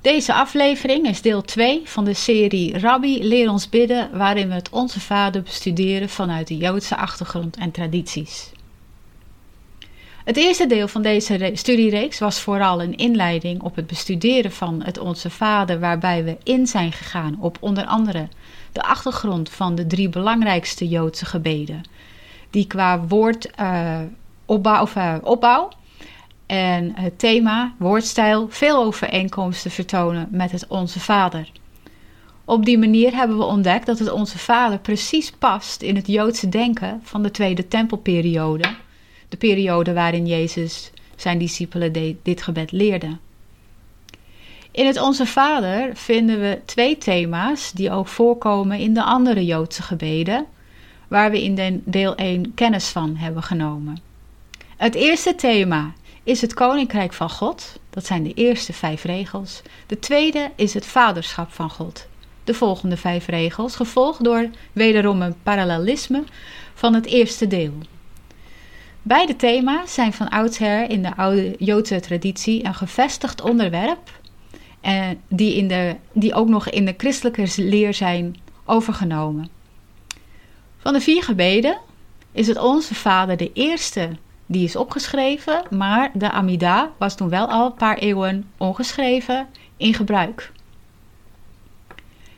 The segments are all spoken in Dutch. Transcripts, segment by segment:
Deze aflevering is deel 2 van de serie Rabbi Leer ons bidden, waarin we het Onze Vader bestuderen vanuit de Joodse achtergrond en tradities. Het eerste deel van deze studiereeks was vooral een inleiding op het bestuderen van het Onze Vader, waarbij we in zijn gegaan op onder andere de achtergrond van de drie belangrijkste Joodse gebeden, die qua woord uh, opbouw, of, uh, opbouw en het thema, woordstijl, veel overeenkomsten vertonen met het Onze Vader. Op die manier hebben we ontdekt dat het Onze Vader precies past in het Joodse denken van de Tweede Tempelperiode, de periode waarin Jezus zijn discipelen dit gebed leerde. In het Onze Vader vinden we twee thema's die ook voorkomen in de andere Joodse gebeden, waar we in deel 1 kennis van hebben genomen. Het eerste thema is het Koninkrijk van God. Dat zijn de eerste vijf regels. De tweede is het Vaderschap van God. De volgende vijf regels, gevolgd door wederom een parallelisme van het eerste deel. Beide thema's zijn van oudsher in de oude Joodse traditie een gevestigd onderwerp, en die, in de, die ook nog in de christelijke leer zijn overgenomen. Van de vier gebeden is het Onze Vader de eerste die is opgeschreven, maar de Amida was toen wel al een paar eeuwen ongeschreven in gebruik.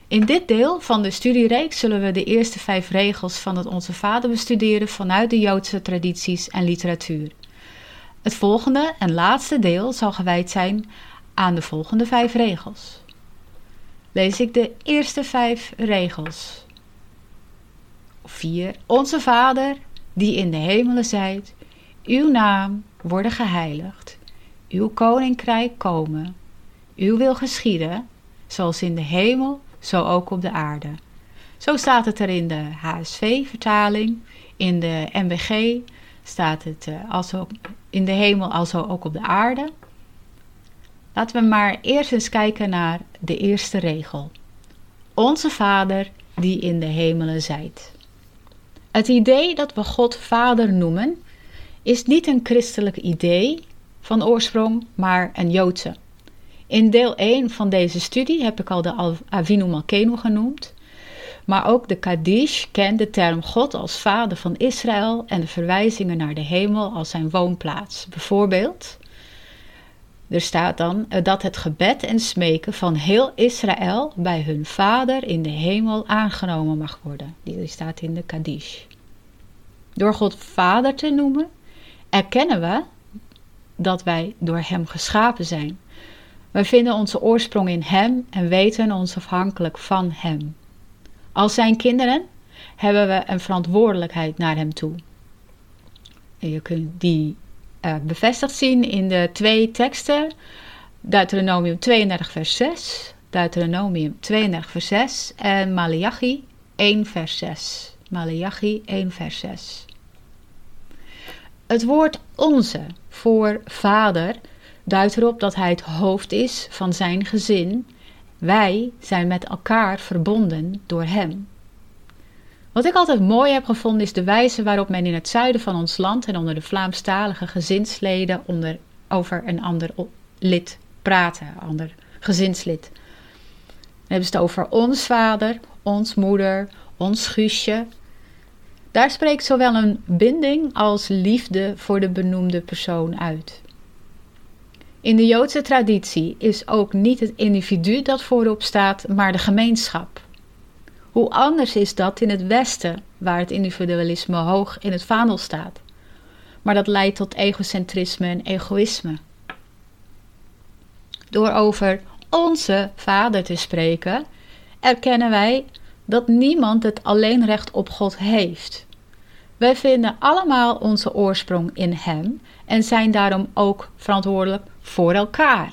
In dit deel van de studiereeks zullen we de eerste vijf regels van het Onze Vader bestuderen vanuit de Joodse tradities en literatuur. Het volgende en laatste deel zal gewijd zijn aan de volgende vijf regels. Lees ik de eerste vijf regels. Vier. Onze Vader, die in de hemelen zijt, uw naam worden geheiligd, uw koninkrijk komen, uw wil geschieden, zoals in de hemel, zo ook op de aarde. Zo staat het er in de HSV-vertaling, in de MBG staat het uh, als ook in de hemel, als ook op de aarde. Laten we maar eerst eens kijken naar de eerste regel. Onze Vader die in de hemelen zijt. Het idee dat we God Vader noemen is niet een christelijk idee van oorsprong, maar een Joodse. In deel 1 van deze studie heb ik al de Avinu Malkenu genoemd. Maar ook de Kaddish kent de term God als vader van Israël en de verwijzingen naar de hemel als zijn woonplaats. Bijvoorbeeld, er staat dan dat het gebed en smeken van heel Israël bij hun vader in de hemel aangenomen mag worden. Die staat in de Kaddish. Door God vader te noemen, erkennen we dat wij door Hem geschapen zijn. Wij vinden onze oorsprong in Hem en weten ons afhankelijk van Hem. Als Zijn kinderen hebben we een verantwoordelijkheid naar Hem toe. Je kunt die uh, bevestigd zien in de twee teksten. Deuteronomium 32 vers 6, Deuteronomium 32 vers 6 en Malachi 1 vers 6. Malachi 1 vers 6. Het woord onze voor vader duidt erop dat hij het hoofd is van zijn gezin. Wij zijn met elkaar verbonden door hem. Wat ik altijd mooi heb gevonden is de wijze waarop men in het zuiden van ons land en onder de Vlaamstalige gezinsleden onder, over een ander lid praten, ander gezinslid. Dan hebben ze het over ons vader, ons moeder, ons Guusje, daar spreekt zowel een binding als liefde voor de benoemde persoon uit. In de Joodse traditie is ook niet het individu dat voorop staat, maar de gemeenschap. Hoe anders is dat in het Westen, waar het individualisme hoog in het vaandel staat? Maar dat leidt tot egocentrisme en egoïsme. Door over onze Vader te spreken, erkennen wij dat niemand het alleenrecht op God heeft. Wij vinden allemaal onze oorsprong in Hem en zijn daarom ook verantwoordelijk voor elkaar.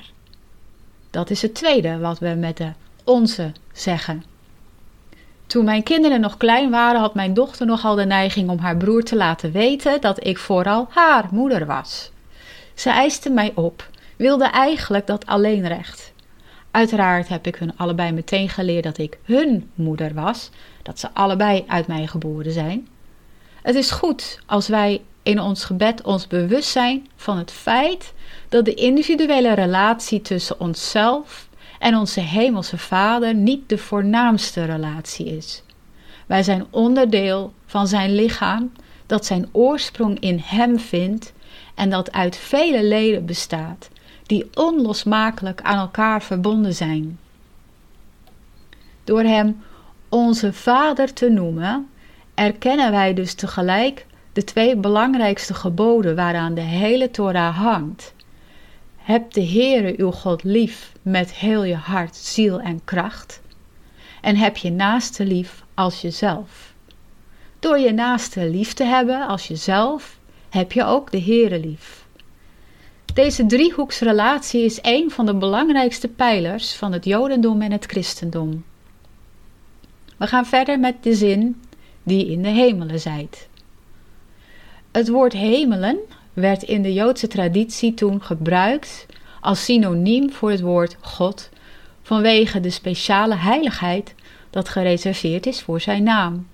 Dat is het tweede wat we met de onze zeggen. Toen mijn kinderen nog klein waren, had mijn dochter nogal de neiging om haar broer te laten weten dat ik vooral haar moeder was. Ze eiste mij op, wilde eigenlijk dat alleenrecht. Uiteraard heb ik hun allebei meteen geleerd dat ik hun moeder was, dat ze allebei uit mij geboren zijn. Het is goed als wij in ons gebed ons bewust zijn van het feit dat de individuele relatie tussen onszelf en onze hemelse Vader niet de voornaamste relatie is. Wij zijn onderdeel van zijn lichaam dat zijn oorsprong in hem vindt en dat uit vele leden bestaat, die onlosmakelijk aan elkaar verbonden zijn. Door hem onze Vader te noemen, erkennen wij dus tegelijk de twee belangrijkste geboden waaraan de hele Torah hangt. Heb de Heere uw God lief met heel je hart, ziel en kracht. En heb je naaste lief als jezelf. Door je naaste lief te hebben als jezelf, heb je ook de Heere lief. Deze driehoeksrelatie is een van de belangrijkste pijlers van het Jodendom en het Christendom. We gaan verder met de zin die in de hemelen zijt. Het woord hemelen werd in de Joodse traditie toen gebruikt als synoniem voor het woord God vanwege de speciale heiligheid dat gereserveerd is voor zijn naam.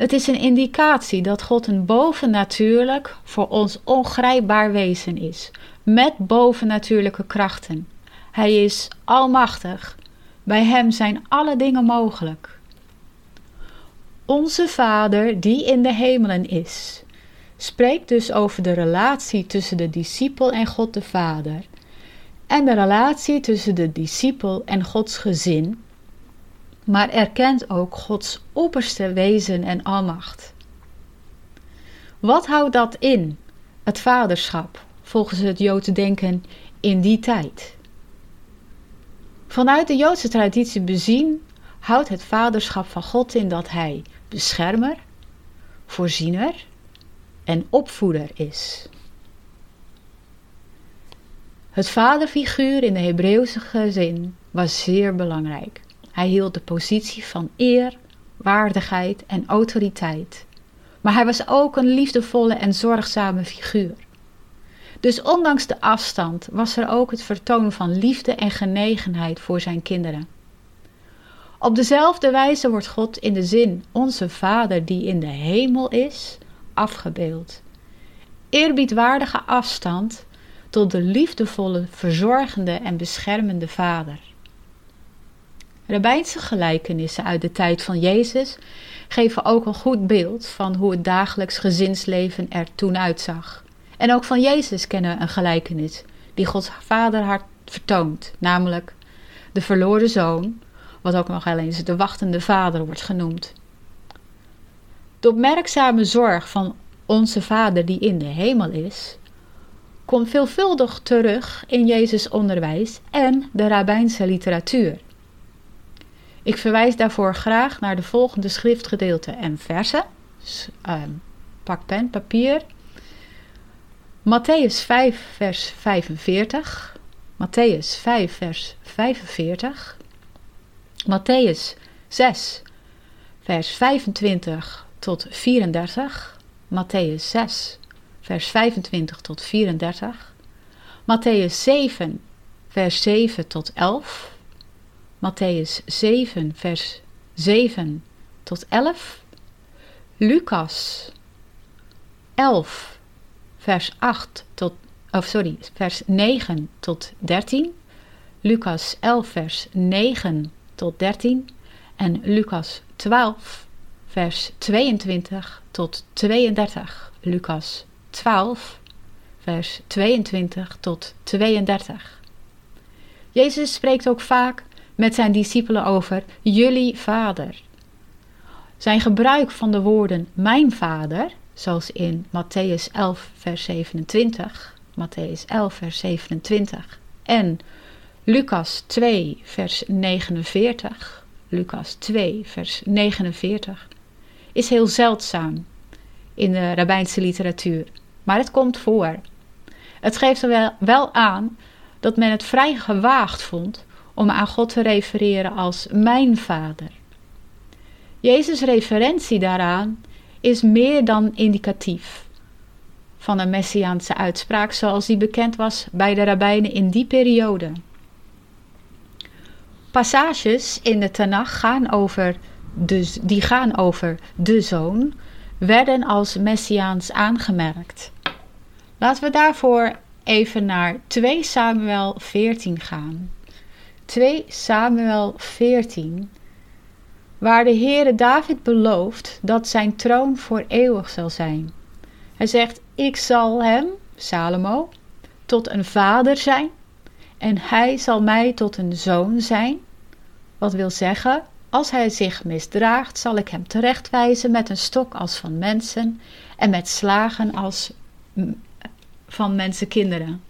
Het is een indicatie dat God een bovennatuurlijk, voor ons ongrijpbaar wezen is, met bovennatuurlijke krachten. Hij is almachtig. Bij hem zijn alle dingen mogelijk. Onze Vader die in de hemelen is, spreekt dus over de relatie tussen de discipel en God de Vader en de relatie tussen de discipel en Gods gezin, maar erkent ook Gods opperste wezen en almacht. Wat houdt dat in, het vaderschap, volgens het Joodse denken in die tijd? Vanuit de Joodse traditie bezien houdt het vaderschap van God in dat Hij beschermer, voorziener en opvoeder is. Het vaderfiguur in de Hebreeuwse gezin was zeer belangrijk. Hij hield de positie van eer, waardigheid en autoriteit. Maar hij was ook een liefdevolle en zorgzame figuur. Dus ondanks de afstand was er ook het vertoon van liefde en genegenheid voor zijn kinderen. Op dezelfde wijze wordt God in de zin onze Vader die in de hemel is, afgebeeld. Eerbiedwaardige afstand tot de liefdevolle, verzorgende en beschermende Vader. Rabbijnse gelijkenissen uit de tijd van Jezus geven ook een goed beeld van hoe het dagelijks gezinsleven er toen uitzag. En ook van Jezus kennen we een gelijkenis die Gods Vader hart vertoont, namelijk de verloren zoon, wat ook nog wel eens de wachtende vader wordt genoemd. De opmerkzame zorg van onze Vader die in de hemel is, komt veelvuldig terug in Jezus' onderwijs en de rabbijnse literatuur. Ik verwijs daarvoor graag naar de volgende schriftgedeelten en versen. Uh, pak pen, papier. Matthäus 5, vers 45. Matthäus 5, vers 45. Matthäus 6, vers 25 tot 34. Matthäus 6, vers 25 tot 34. Matthäus 7, vers 7 tot 11. Matthäus 7, vers 7 tot 11. Lucas 11, vers 8 tot, of sorry, vers 9 tot 13. Lucas 11, vers 9 tot 13 en Lucas 12, vers 22 tot 32. Lucas 12, vers 22 tot 32. Jezus spreekt ook vaak met zijn discipelen over jullie vader. Zijn gebruik van de woorden mijn vader, zoals in Matthäus 11, vers 27, Matthäus 11, vers 27 en Lucas 2, vers 49, Lucas 2, vers 49, is heel zeldzaam in de rabbijnse literatuur, maar het komt voor. Het geeft wel, wel aan dat men het vrij gewaagd vond om aan God te refereren als mijn vader. Jezus' referentie daaraan is meer dan indicatief van een messiaanse uitspraak zoals die bekend was bij de rabbijnen in die periode. Passages in de Tanach gaan over de, die gaan over de zoon, werden als messiaans aangemerkt. Laten we daarvoor even naar 2 Samuel 14 gaan. 2 Samuel 14, waar de Heere David belooft dat zijn troon voor eeuwig zal zijn. Hij zegt: Ik zal hem, Salomo, tot een vader zijn, en hij zal mij tot een zoon zijn. Wat wil zeggen, als hij zich misdraagt, zal ik hem terechtwijzen met een stok als van mensen en met slagen als van mensenkinderen.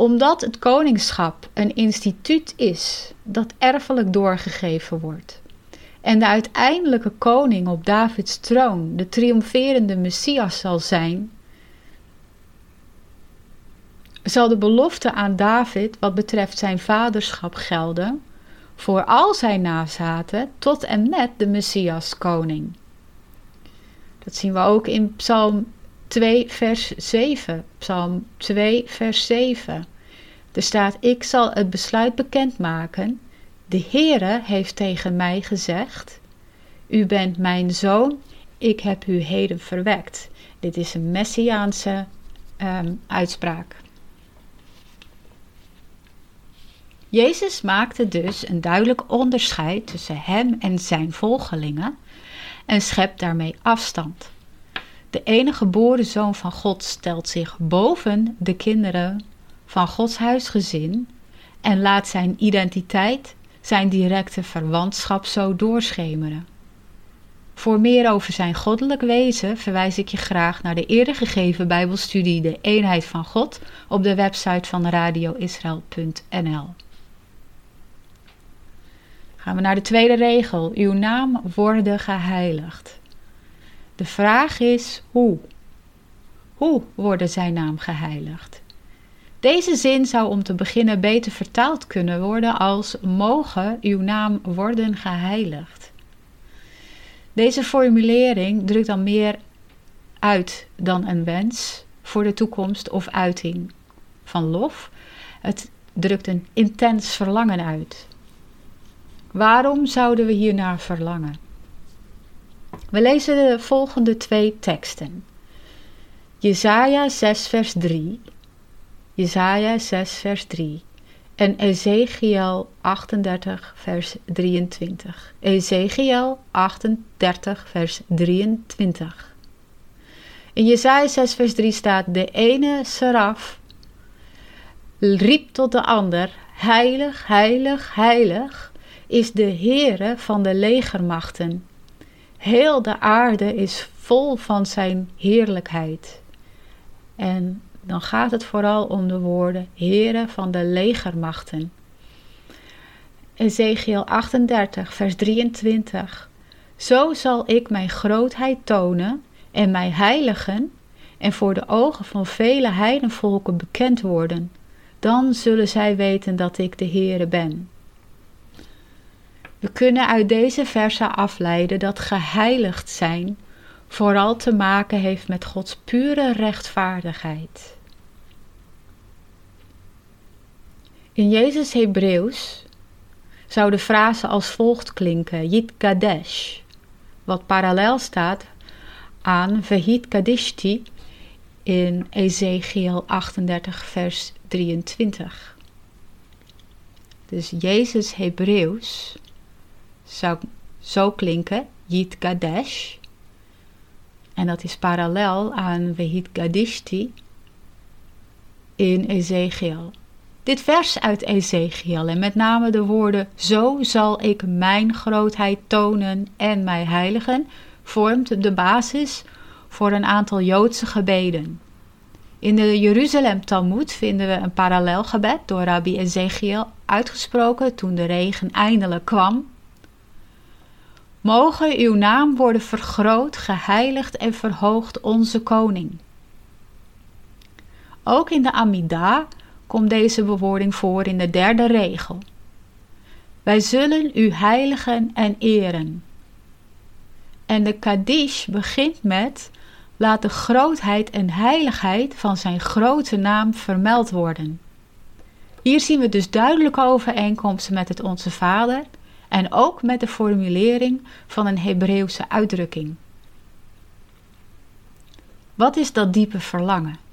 Omdat het koningschap een instituut is dat erfelijk doorgegeven wordt en de uiteindelijke koning op Davids troon de triomferende Messias zal zijn, zal de belofte aan David wat betreft zijn vaderschap gelden voor al zijn nazaten tot en met de Messias koning. Dat zien we ook in Psalm 2 vers 7. Psalm 2 vers 7. Er staat: Ik zal het besluit bekendmaken. De Heere heeft tegen mij gezegd: U bent mijn zoon, ik heb u heden verwekt. Dit is een messiaanse um, uitspraak. Jezus maakte dus een duidelijk onderscheid tussen hem en zijn volgelingen en schept daarmee afstand. De enige geboren zoon van God stelt zich boven de kinderen van Gods huisgezin en laat zijn identiteit, zijn directe verwantschap zo doorschemeren. Voor meer over zijn goddelijk wezen verwijs ik je graag naar de eerder gegeven Bijbelstudie De Eenheid van God op de website van radioisrael.nl. Gaan we naar de tweede regel. Uw naam worden geheiligd. De vraag is hoe? Hoe worden zijn naam geheiligd? Deze zin zou om te beginnen beter vertaald kunnen worden als mogen uw naam worden geheiligd. Deze formulering drukt dan meer uit dan een wens voor de toekomst of uiting van lof. Het drukt een intens verlangen uit. Waarom zouden we hiernaar verlangen? We lezen de volgende twee teksten. Jesaja 6 vers 3, Jesaja 6 vers 3 en Ezekiel 38 vers 23. Ezekiel 38 vers 23. In Jesaja 6 vers 3 staat de ene seraf riep tot de ander, heilig, heilig, heilig is de Heere van de legermachten. Heel de aarde is vol van zijn heerlijkheid. En dan gaat het vooral om de woorden Heere van de legermachten. Ezekiel 38, vers 23. Zo zal ik mijn grootheid tonen en mij heiligen en voor de ogen van vele heidenvolken bekend worden. Dan zullen zij weten dat ik de Heere ben. We kunnen uit deze versen afleiden dat geheiligd zijn vooral te maken heeft met Gods pure rechtvaardigheid. In Jezus Hebreeuws zou de frase als volgt klinken: Yit Kadesh, wat parallel staat aan Vehit Kadishti in Ezekiel 38, vers 23. Dus Jezus Hebreeuws zou zo klinken, Yit Kadesh. En dat is parallel aan Vehit Gadishti in Ezekiel. Dit vers uit Ezekiel en met name de woorden Zo zal ik mijn grootheid tonen en mij heiligen, vormt de basis voor een aantal Joodse gebeden. In de Jeruzalem Talmud vinden we een parallelgebed door Rabbi Ezekiel uitgesproken toen de regen eindelijk kwam Mogen uw naam worden vergroot, geheiligd en verhoogd, onze koning. Ook in de Amida komt deze bewoording voor in de derde regel. Wij zullen u heiligen en eren. En de Kaddish begint met: Laat de grootheid en heiligheid van zijn grote naam vermeld worden. Hier zien we dus duidelijke overeenkomsten met het Onze Vader en ook met de formulering van een Hebreeuwse uitdrukking. Wat is dat diepe verlangen?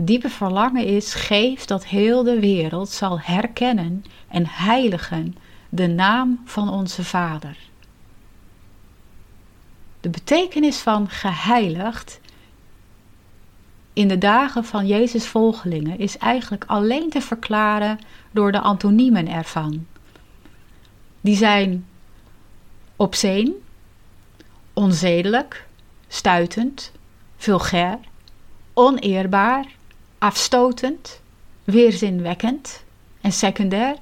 Diepe verlangen is: geef dat heel de wereld zal herkennen en heiligen de naam van onze Vader. De betekenis van geheiligd in de dagen van Jezus' volgelingen is eigenlijk alleen te verklaren door de antoniemen ervan. Die zijn obscene, onzedelijk, stuitend, vulgair, oneerbaar, afstotend, weerzinwekkend en secundair,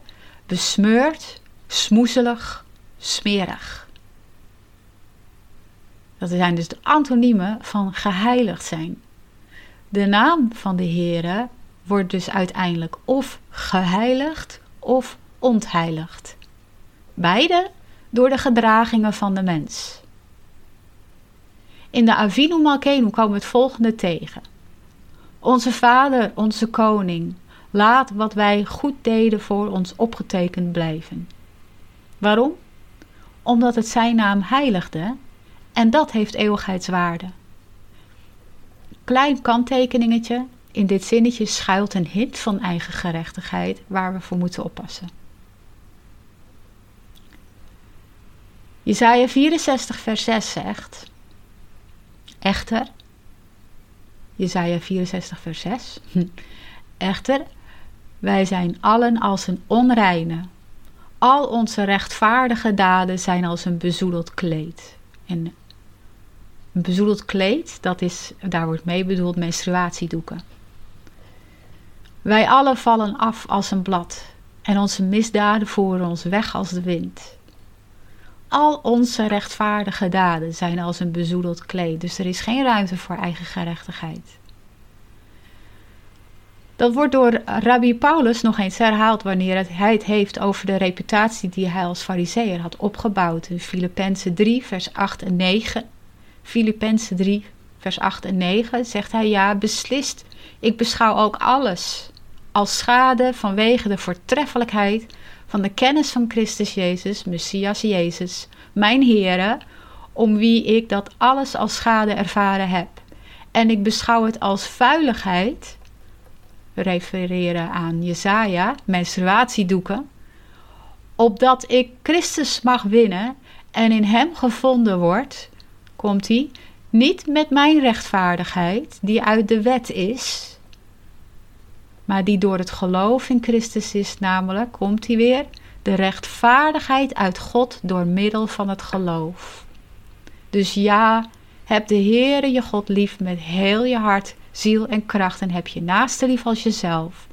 besmeurd, smoezelig, smerig. Dat zijn dus de antoniemen van geheiligd zijn. De naam van de Heere wordt dus uiteindelijk of geheiligd of ontheiligd. Beide door de gedragingen van de mens. In de Avinu Malkenu komen we het volgende tegen. Onze Vader, onze Koning, laat wat wij goed deden voor ons opgetekend blijven. Waarom? Omdat het zijn naam heiligde en dat heeft eeuwigheidswaarde. Klein kanttekeningetje, in dit zinnetje schuilt een hint van eigen gerechtigheid waar we voor moeten oppassen. Jesaja 64 vers 6 zegt, Echter, Jesaja 64 vers 6, Echter, wij zijn allen als een onreine. Al onze rechtvaardige daden zijn als een bezoedeld kleed. En een bezoedeld kleed, dat is, daar wordt mee bedoeld menstruatiedoeken. Wij allen vallen af als een blad en onze misdaden voeren ons weg als de wind. Al onze rechtvaardige daden zijn als een bezoedeld kleed, dus er is geen ruimte voor eigen gerechtigheid. Dat wordt door Rabbi Paulus nog eens herhaald wanneer hij het heeft over de reputatie die hij als fariseer had opgebouwd in Filippenzen 3, vers 8 en 9. Filippenzen 3, vers 8 en 9 zegt hij: Ja, beslist, ik beschouw ook alles als schade vanwege de voortreffelijkheid van de kennis van Christus Jezus, Messias Jezus, mijn Heere, om wie ik dat alles als schade ervaren heb. En ik beschouw het als vuiligheid, refereren aan Jesaja, menstruatiedoeken, opdat ik Christus mag winnen en in hem gevonden word, komt hij, niet met mijn rechtvaardigheid, die uit de wet is, maar die door het geloof in Christus is, namelijk, komt hij weer, de rechtvaardigheid uit God door middel van het geloof. Dus ja, heb de Heere je God lief met heel je hart, ziel en kracht en heb je naaste lief als jezelf.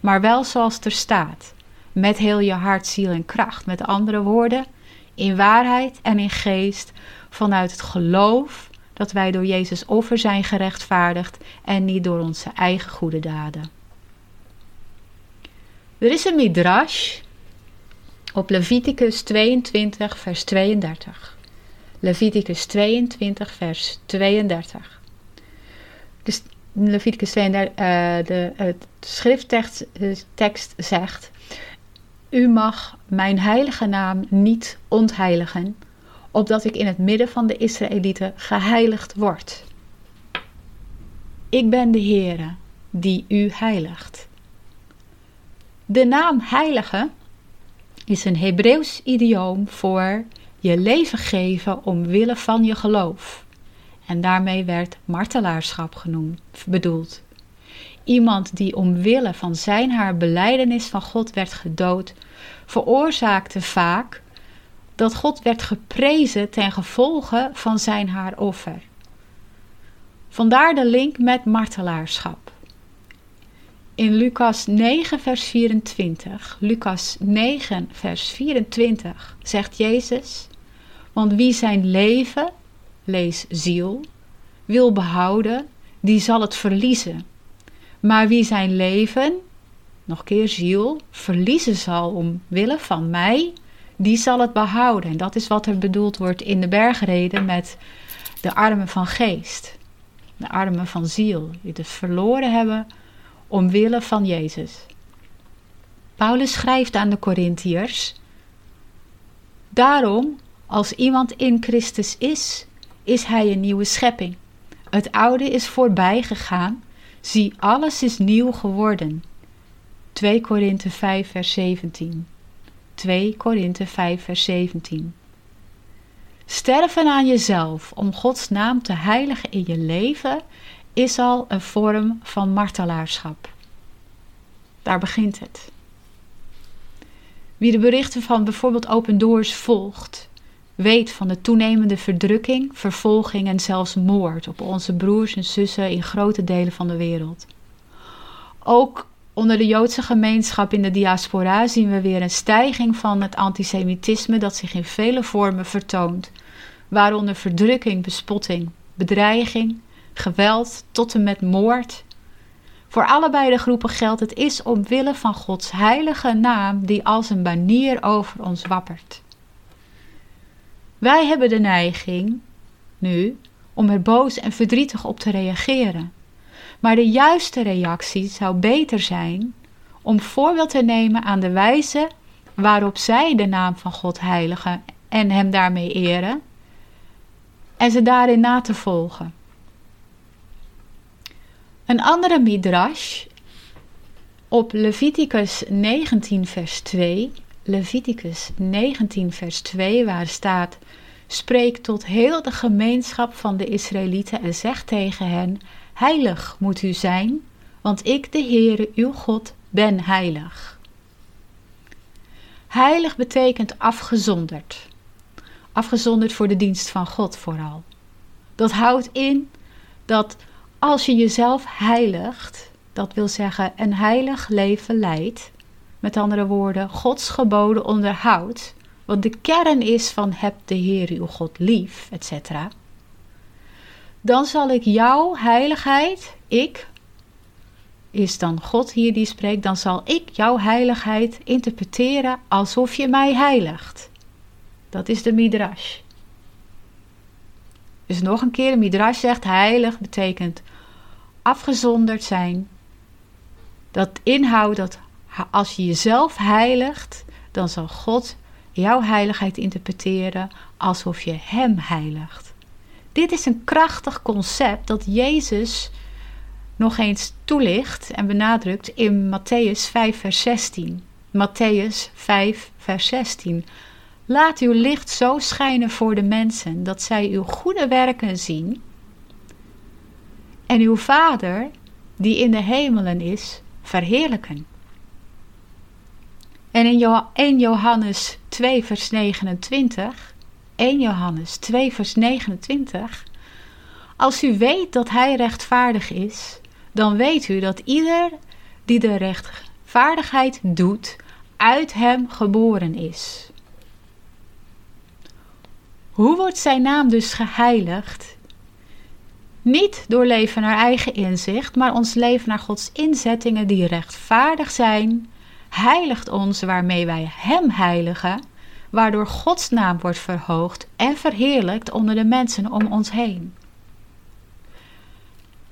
Maar wel zoals er staat, met heel je hart, ziel en kracht. Met andere woorden, in waarheid en in geest, vanuit het geloof dat wij door Jezus offer zijn gerechtvaardigd en niet door onze eigen goede daden. Er is een midrash op Leviticus 22, vers 32. Leviticus 22, vers 32. Dus Leviticus 32, uh, de, het schrifttekst tekst zegt: U mag mijn heilige naam niet ontheiligen, opdat ik in het midden van de Israëlieten geheiligd word. Ik ben de Heere die u heiligt. De naam heilige is een Hebreeuws idioom voor je leven geven omwille van je geloof. En daarmee werd martelaarschap genoemd, bedoeld. Iemand die omwille van zijn haar beleidenis van God werd gedood, veroorzaakte vaak dat God werd geprezen ten gevolge van zijn haar offer. Vandaar de link met martelaarschap. In Lucas 9, vers 24, Lucas 9, vers 24 zegt Jezus: Want wie zijn leven, lees ziel, wil behouden, die zal het verliezen. Maar wie zijn leven, nog keer ziel, verliezen zal omwille van mij, die zal het behouden. En dat is wat er bedoeld wordt in de bergreden met de armen van geest. De armen van ziel, die het verloren hebben omwille van Jezus. Paulus schrijft aan de Corinthiërs: Daarom, als iemand in Christus is, is hij een nieuwe schepping. Het oude is voorbij gegaan, zie, alles is nieuw geworden. 2 Korinthe 5, vers 17. 2 Korinthe 5, vers 17. Sterven aan jezelf om Gods naam te heiligen in je leven is al een vorm van martelaarschap. Daar begint het. Wie de berichten van bijvoorbeeld Open Doors volgt, weet van de toenemende verdrukking, vervolging en zelfs moord op onze broers en zussen in grote delen van de wereld. Ook onder de Joodse gemeenschap in de diaspora zien we weer een stijging van het antisemitisme dat zich in vele vormen vertoont, waaronder verdrukking, bespotting, bedreiging, geweld tot en met moord. Voor allebei de groepen geldt het is omwille van Gods heilige naam die als een banier over ons wappert. Wij hebben de neiging, nu, om er boos en verdrietig op te reageren. Maar de juiste reactie zou beter zijn om voorbeeld te nemen aan de wijze waarop zij de naam van God heiligen en hem daarmee eren en ze daarin na te volgen. Een andere midrash op Leviticus 19 vers 2, Leviticus 19 vers 2 waar staat Spreek tot heel de gemeenschap van de Israëlieten en zeg tegen hen: Heilig moet u zijn, want ik, de Heere, uw God, ben heilig. Heilig betekent afgezonderd. Afgezonderd voor de dienst van God vooral. Dat houdt in dat als je jezelf heiligt, dat wil zeggen een heilig leven leidt, met andere woorden, Gods geboden onderhoudt, wat de kern is van heb de Heer uw God lief, etc. Dan zal ik jouw heiligheid, ik, is dan God hier die spreekt, dan zal ik jouw heiligheid interpreteren alsof je mij heiligt. Dat is de midrash. Dus nog een keer, de midrash zegt heilig betekent afgezonderd zijn. Dat inhoudt dat als je jezelf heiligt, dan zal God jouw heiligheid interpreteren alsof je Hem heiligt. Dit is een krachtig concept dat Jezus nog eens toelicht en benadrukt in Matthäus 5, vers 16. Matthäus 5, vers 16. Laat uw licht zo schijnen voor de mensen dat zij uw goede werken zien en uw Vader, die in de hemelen is, verheerlijken. En in 1 Johannes 2, vers 29, 1 Johannes 2, vers 29, als u weet dat Hij rechtvaardig is, dan weet u dat ieder die de rechtvaardigheid doet, uit Hem geboren is. Hoe wordt Zijn naam dus geheiligd? Niet door leven naar eigen inzicht, maar ons leven naar Gods inzettingen die rechtvaardig zijn, heiligt ons waarmee wij Hem heiligen, waardoor Gods naam wordt verhoogd en verheerlijkt onder de mensen om ons heen.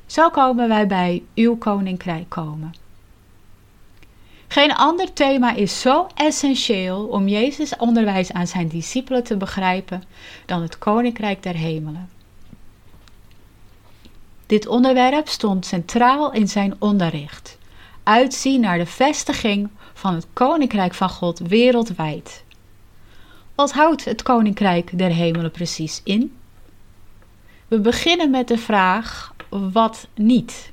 Zo komen wij bij uw koninkrijk komen. Geen ander thema is zo essentieel om Jezus' onderwijs aan zijn discipelen te begrijpen dan het koninkrijk der hemelen. Dit onderwerp stond centraal in zijn onderricht. Uitzien naar de vestiging van het koninkrijk van God wereldwijd. Wat houdt het koninkrijk der hemelen precies in? We beginnen met de vraag wat niet.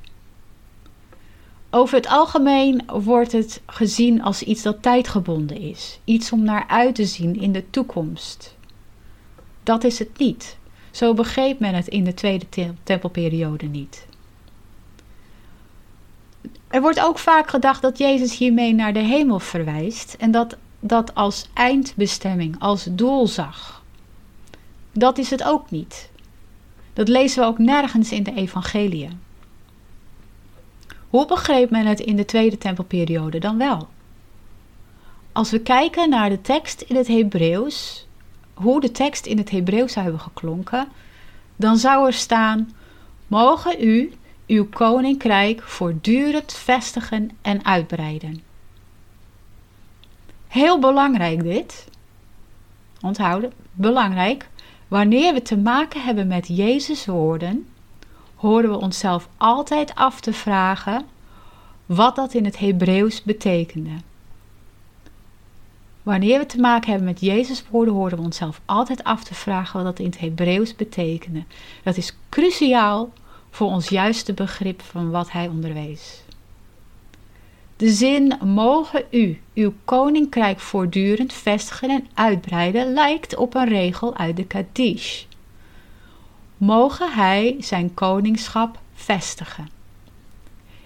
Over het algemeen wordt het gezien als iets dat tijdgebonden is, iets om naar uit te zien in de toekomst. Dat is het niet. Zo begreep men het in de tweede tempelperiode niet. Er wordt ook vaak gedacht dat Jezus hiermee naar de hemel verwijst en dat dat als eindbestemming, als doel zag. Dat is het ook niet. Dat lezen we ook nergens in de Evangelie. Hoe begreep men het in de tweede tempelperiode dan wel? Als we kijken naar de tekst in het Hebreeuws, hoe de tekst in het Hebreeuws zou hebben geklonken, dan zou er staan: Mogen u uw koninkrijk voortdurend vestigen en uitbreiden. Heel belangrijk dit. Onthouden, belangrijk. Wanneer we te maken hebben met Jezus' woorden, horen we onszelf altijd af te vragen wat dat in het Hebreeuws betekende. Wanneer we te maken hebben met Jezus' woorden, horen we onszelf altijd af te vragen wat dat in het Hebreeuws betekende. Dat is cruciaal voor ons juiste begrip van wat hij onderwees. De zin mogen u uw koninkrijk voortdurend vestigen en uitbreiden lijkt op een regel uit de Kaddish. Mogen hij zijn koningschap vestigen.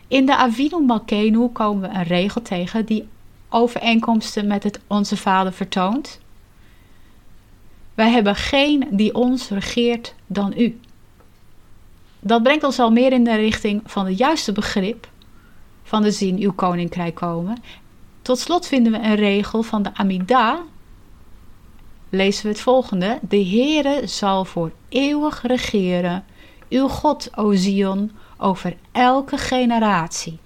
In de Avinu Malkenu komen we een regel tegen die overeenkomsten met het Onze Vader vertoont. Wij hebben geen die ons regeert dan u. Dat brengt ons al meer in de richting van het juiste begrip van de zin uw koninkrijk komen. Tot slot vinden we een regel van de Amida. Lezen we het volgende: De Heere zal voor eeuwig regeren, uw God, o Zion, over elke generatie.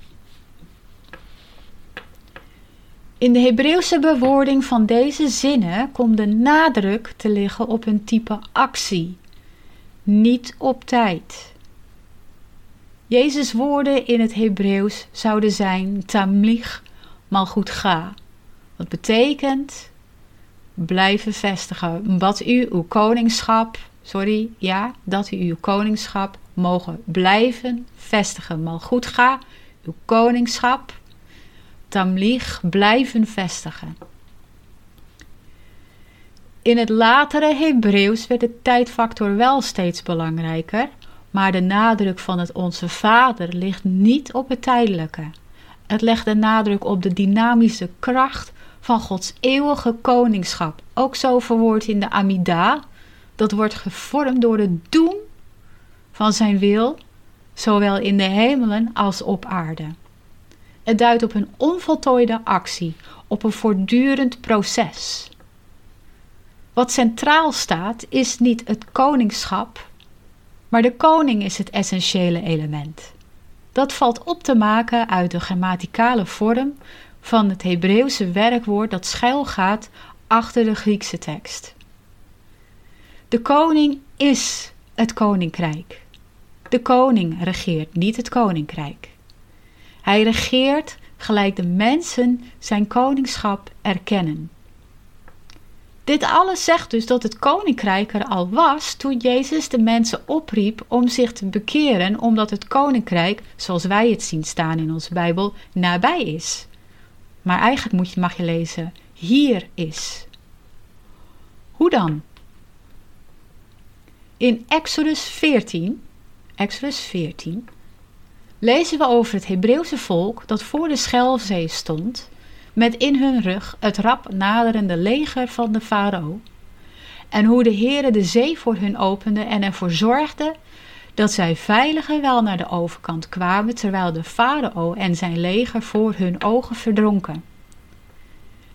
In de Hebreeuwse bewoording van deze zinnen komt de nadruk te liggen op een type actie, niet op tijd. Jezus' woorden in het Hebreeuws zouden zijn tamlich goed ga. Wat betekent blijven vestigen. Wat u uw koningschap, sorry, ja, dat u uw koningschap mogen blijven vestigen. goed ga, uw koningschap, blijven vestigen. In het latere Hebreeuws werd de tijdfactor wel steeds belangrijker maar de nadruk van het Onze Vader ligt niet op het tijdelijke. Het legt de nadruk op de dynamische kracht van Gods eeuwige koningschap. Ook zo verwoord in de Amida. Dat wordt gevormd door het doen van zijn wil, zowel in de hemelen als op aarde. Het duidt op een onvoltooide actie, op een voortdurend proces. Wat centraal staat is niet het koningschap maar de koning is het essentiële element. Dat valt op te maken uit de grammaticale vorm van het Hebreeuwse werkwoord dat schuilgaat achter de Griekse tekst. De koning is het koninkrijk. De koning regeert niet het koninkrijk. Hij regeert gelijk de mensen zijn koningschap erkennen. Dit alles zegt dus dat het koninkrijk er al was toen Jezus de mensen opriep om zich te bekeren, omdat het koninkrijk, zoals wij het zien staan in onze Bijbel, nabij is. Maar eigenlijk moet je, mag je lezen: hier is. Hoe dan? In Exodus 14, Exodus 14 lezen we over het Hebreeuwse volk dat voor de Schelzee stond met in hun rug het rap naderende leger van de farao. En hoe de Heere de zee voor hun opende en ervoor zorgde dat zij veilig en wel naar de overkant kwamen, terwijl de farao en zijn leger voor hun ogen verdronken.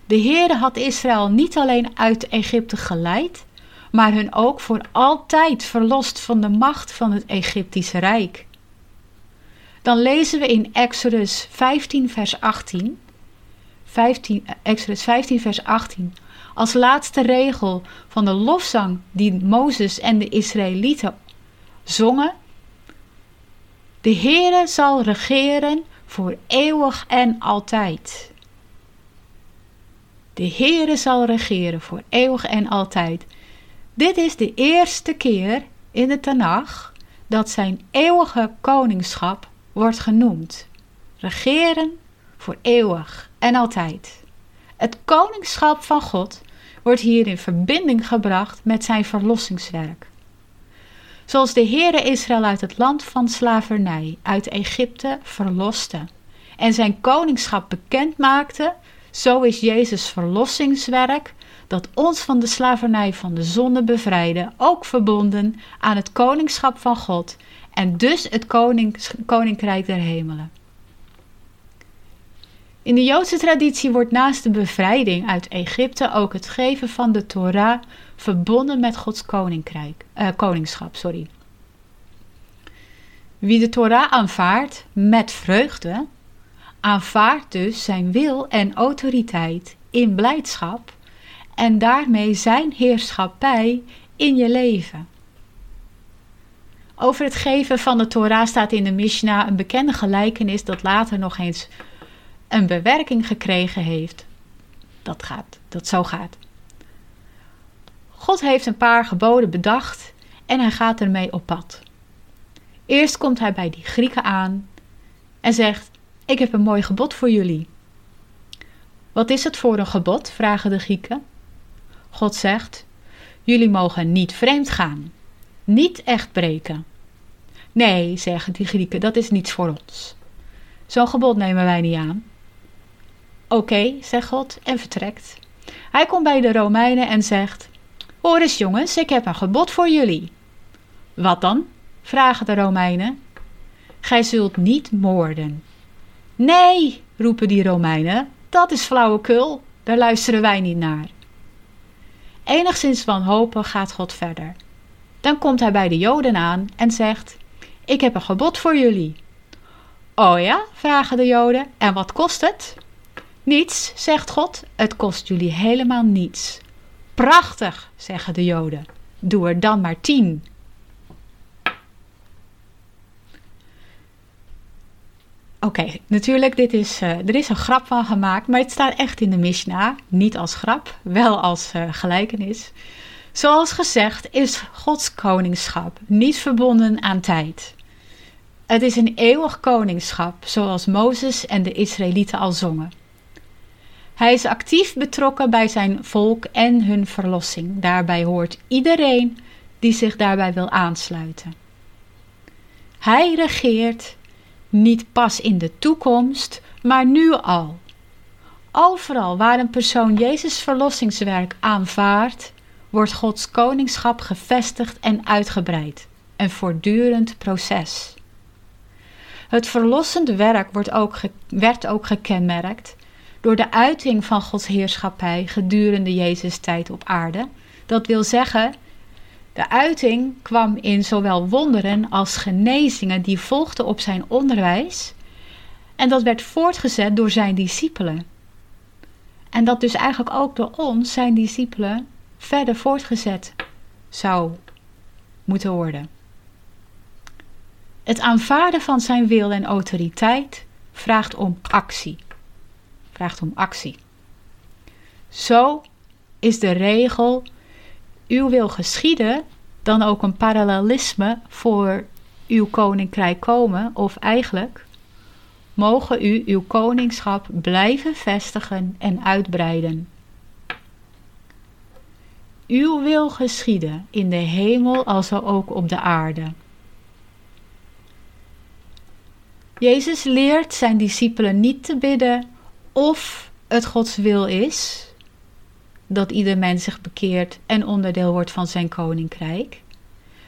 De Heere had Israël niet alleen uit Egypte geleid, maar hun ook voor altijd verlost van de macht van het Egyptische Rijk. Dan lezen we in Exodus 15, vers 18: 15, Exodus 15, vers 18. Als laatste regel van de lofzang die Mozes en de Israëlieten zongen. De Heere zal regeren voor eeuwig en altijd. De Heere zal regeren voor eeuwig en altijd. Dit is de eerste keer in de Tanach dat zijn eeuwige koningschap wordt genoemd. Regeren voor eeuwig en altijd. Het koningschap van God wordt hier in verbinding gebracht met zijn verlossingswerk. Zoals de Heere Israël uit het land van slavernij, uit Egypte, verloste en zijn koningschap bekend maakte, zo is Jezus verlossingswerk, dat ons van de slavernij van de zonde bevrijdde, ook verbonden aan het koningschap van God en dus het koninkrijk der hemelen. In de Joodse traditie wordt naast de bevrijding uit Egypte ook het geven van de Torah verbonden met Gods koninkrijk, eh, koningschap. Sorry. Wie de Torah aanvaardt met vreugde, aanvaardt dus zijn wil en autoriteit in blijdschap en daarmee zijn heerschappij in je leven. Over het geven van de Torah staat in de Mishnah een bekende gelijkenis dat later nog eens een bewerking gekregen heeft. Dat gaat, dat zo gaat. God heeft een paar geboden bedacht en hij gaat ermee op pad. Eerst komt hij bij die Grieken aan en zegt: Ik heb een mooi gebod voor jullie. Wat is het voor een gebod? vragen de Grieken. God zegt: Jullie mogen niet vreemd gaan, niet echt breken. Nee, zeggen die Grieken, dat is niets voor ons. Zo'n gebod nemen wij niet aan. Oké, zegt God en vertrekt. Hij komt bij de Romeinen en zegt: Hoor eens jongens, ik heb een gebod voor jullie. Wat dan? vragen de Romeinen. Gij zult niet moorden. Nee, roepen die Romeinen, dat is flauwekul, daar luisteren wij niet naar. Enigszins wanhopig gaat God verder. Dan komt hij bij de Joden aan en zegt: Ik heb een gebod voor jullie. Oh ja, vragen de Joden, en wat kost het? Niets, zegt God, het kost jullie helemaal niets. Prachtig, zeggen de Joden. Doe er dan maar tien. Oké, natuurlijk, dit is, uh, er is een grap van gemaakt, maar het staat echt in de Mishnah. Niet als grap, wel als uh, gelijkenis. Zoals gezegd is Gods koningschap niet verbonden aan tijd. Het is een eeuwig koningschap, zoals Mozes en de Israëlieten al zongen. Hij is actief betrokken bij zijn volk en hun verlossing. Daarbij hoort iedereen die zich daarbij wil aansluiten. Hij regeert niet pas in de toekomst, maar nu al. Overal waar een persoon Jezus verlossingswerk aanvaardt, wordt Gods koningschap gevestigd en uitgebreid. Een voortdurend proces. Het verlossende werk wordt ook werd ook gekenmerkt door de uiting van Gods heerschappij gedurende Jezus' tijd op aarde. Dat wil zeggen, de uiting kwam in zowel wonderen als genezingen die volgden op zijn onderwijs. En dat werd voortgezet door zijn discipelen. En dat dus eigenlijk ook door ons, zijn discipelen, verder voortgezet zou moeten worden. Het aanvaarden van zijn wil en autoriteit vraagt om actie. Vraagt om actie. Zo is de regel: uw wil geschieden, dan ook een parallelisme voor uw koninkrijk komen, of eigenlijk mogen u uw koningschap blijven vestigen en uitbreiden. Uw wil geschieden in de hemel als ook op de aarde. Jezus leert zijn discipelen niet te bidden of het Gods wil is dat ieder mens zich bekeert en onderdeel wordt van zijn koninkrijk.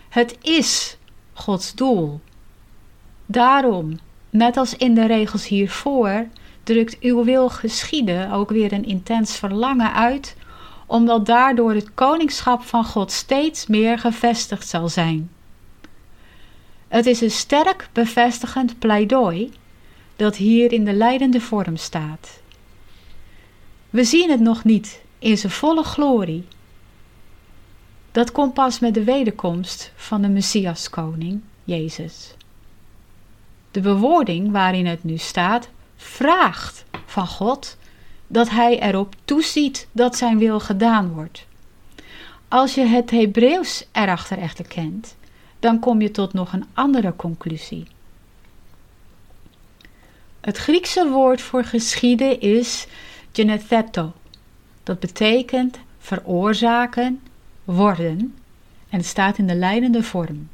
Het is Gods doel. Daarom, net als in de regels hiervoor, drukt uw wil geschieden ook weer een intens verlangen uit, omdat daardoor het koningschap van God steeds meer gevestigd zal zijn. Het is een sterk bevestigend pleidooi dat hier in de leidende vorm staat. We zien het nog niet in zijn volle glorie. Dat komt pas met de wederkomst van de Messias koning, Jezus. De bewoording waarin het nu staat, vraagt van God dat hij erop toeziet dat zijn wil gedaan wordt. Als je het Hebreeuws erachter echter kent, dan kom je tot nog een andere conclusie. Het Griekse woord voor geschieden is genetheto. Dat betekent veroorzaken, worden en het staat in de leidende vorm.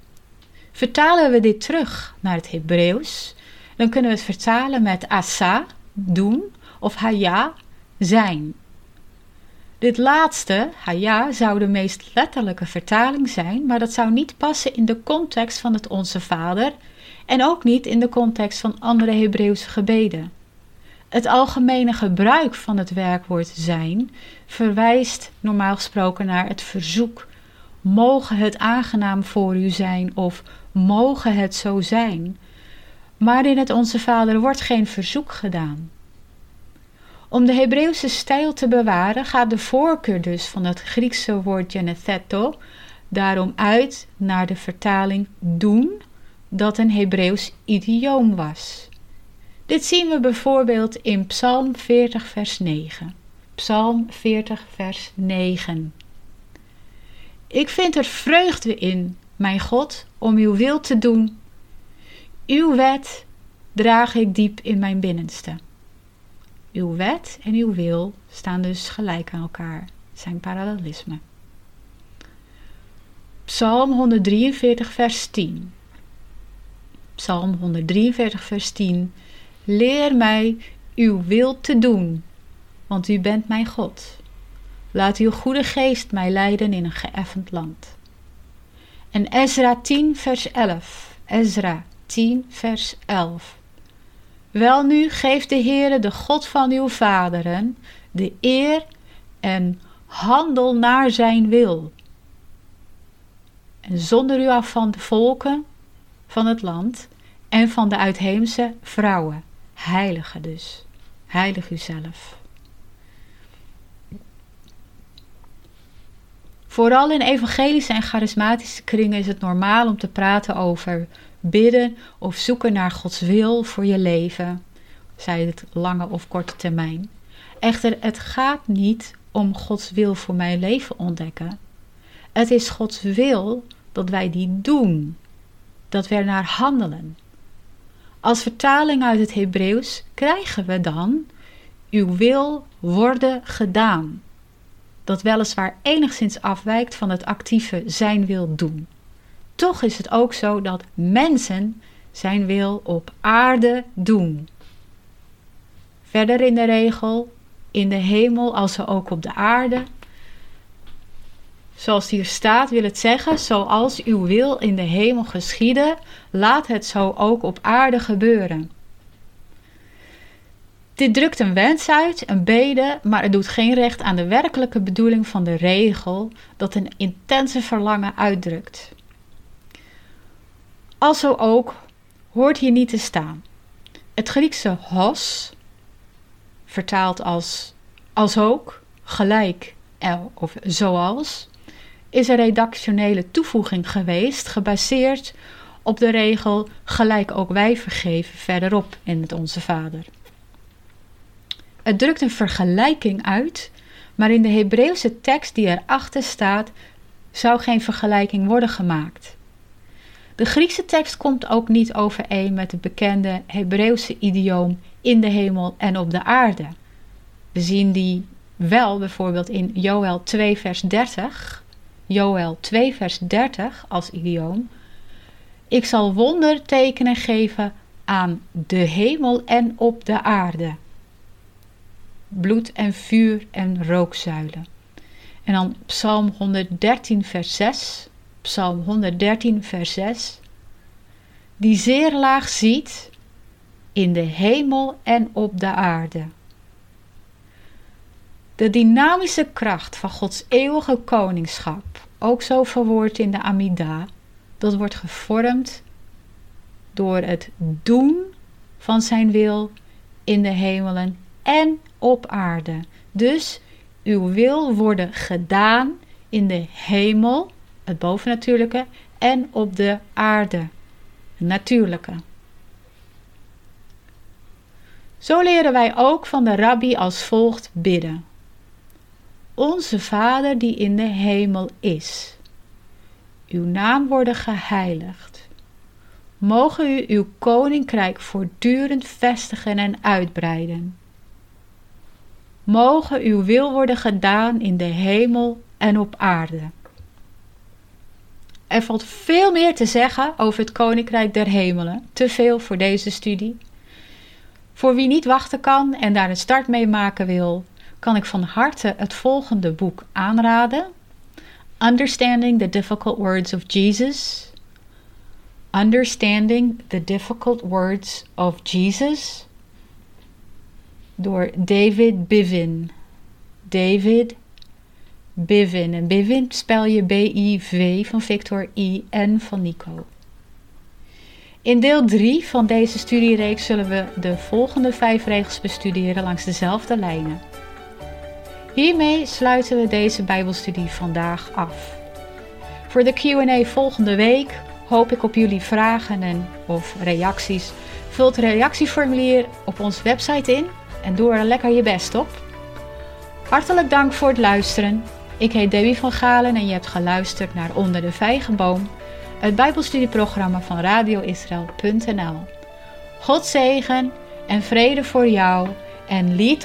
Vertalen we dit terug naar het Hebreeuws, dan kunnen we het vertalen met asa, doen, of haya, zijn. Dit laatste, haya, zou de meest letterlijke vertaling zijn, maar dat zou niet passen in de context van het Onze Vader en ook niet in de context van andere Hebreeuwse gebeden. Het algemene gebruik van het werkwoord zijn verwijst normaal gesproken naar het verzoek: mogen het aangenaam voor u zijn of mogen het zo zijn. Maar in het Onze Vader wordt geen verzoek gedaan. Om de Hebreeuwse stijl te bewaren gaat de voorkeur dus van het Griekse woord genetheto daarom uit naar de vertaling doen, dat een Hebreeuws idioom was. Dit zien we bijvoorbeeld in Psalm 40, vers 9. Psalm 40, vers 9. Ik vind er vreugde in, mijn God, om uw wil te doen. Uw wet draag ik diep in mijn binnenste. Uw wet en uw wil staan dus gelijk aan elkaar, zijn parallelisme. Psalm 143, vers 10. Psalm 143, vers 10. Leer mij uw wil te doen, want u bent mijn God. Laat uw goede geest mij leiden in een geëffend land. En Ezra 10, vers 11. Ezra 10, vers 11. Welnu geeft de Heere, de God van uw vaderen, de eer en handel naar zijn wil. En zonder u af van de volken van het land en van de uitheemse vrouwen. Heilige dus. Heilig uzelf. Vooral in evangelische en charismatische kringen is het normaal om te praten over bidden of zoeken naar Gods wil voor je leven, zij het lange of korte termijn. Echter, het gaat niet om Gods wil voor mijn leven ontdekken. Het is Gods wil dat wij die doen, dat we naar handelen. Als vertaling uit het Hebreeuws krijgen we dan: Uw wil worden gedaan. Dat weliswaar enigszins afwijkt van het actieve zijn wil doen. Toch is het ook zo dat mensen zijn wil op aarde doen. Verder in de regel, in de hemel als ook op de aarde. Zoals hier staat, wil het zeggen: zoals uw wil in de hemel geschieden, laat het zo ook op aarde gebeuren. Dit drukt een wens uit, een bede, maar het doet geen recht aan de werkelijke bedoeling van de regel dat een intense verlangen uitdrukt. Alzo ook hoort hier niet te staan. Het Griekse hos, vertaald als als ook, gelijk of zoals, is een redactionele toevoeging geweest, gebaseerd op de regel gelijk ook wij vergeven verderop in het Onze Vader. Het drukt een vergelijking uit, maar in de Hebreeuwse tekst die erachter staat, zou geen vergelijking worden gemaakt. De Griekse tekst komt ook niet overeen met het bekende Hebreeuwse idioom in de hemel en op de aarde. We zien die wel bijvoorbeeld in Joel 2 vers 30, Joel 2 vers 30 als idioom. Ik zal wondertekenen geven aan de hemel en op de aarde. Bloed en vuur en rookzuilen. En dan Psalm 113 vers 6. Psalm 113, vers 6, die zeer laag ziet in de hemel en op de aarde. De dynamische kracht van Gods eeuwige koningschap, ook zo verwoord in de Amida, dat wordt gevormd door het doen van zijn wil in de hemelen en op aarde. Dus uw wil worden gedaan in de hemel het bovennatuurlijke, en op de aarde, natuurlijke. Zo leren wij ook van de rabbi als volgt bidden. Onze Vader die in de hemel is. Uw naam worden geheiligd. Mogen u uw koninkrijk voortdurend vestigen en uitbreiden. Mogen uw wil worden gedaan in de hemel en op aarde. Er valt veel meer te zeggen over het Koninkrijk der Hemelen. Te veel voor deze studie. Voor wie niet wachten kan en daar een start mee maken wil, kan ik van harte het volgende boek aanraden: Understanding the Difficult Words of Jesus. Understanding the Difficult Words of Jesus. door David Bivin. David Bivin. En Bivin spel je B-I-V van Victor I-N van Nico. In deel 3 van deze studiereeks zullen we de volgende vijf regels bestuderen langs dezelfde lijnen. Hiermee sluiten we deze Bijbelstudie vandaag af. Voor de QA volgende week hoop ik op jullie vragen en of reacties. Vul het reactieformulier op onze website in en doe er lekker je best op. Hartelijk dank voor het luisteren. Ik heet Debbie van Galen en je hebt geluisterd naar Onder de Vijgenboom, het Bijbelstudieprogramma van radioisrael.nl. God zegen en vrede voor jou en lied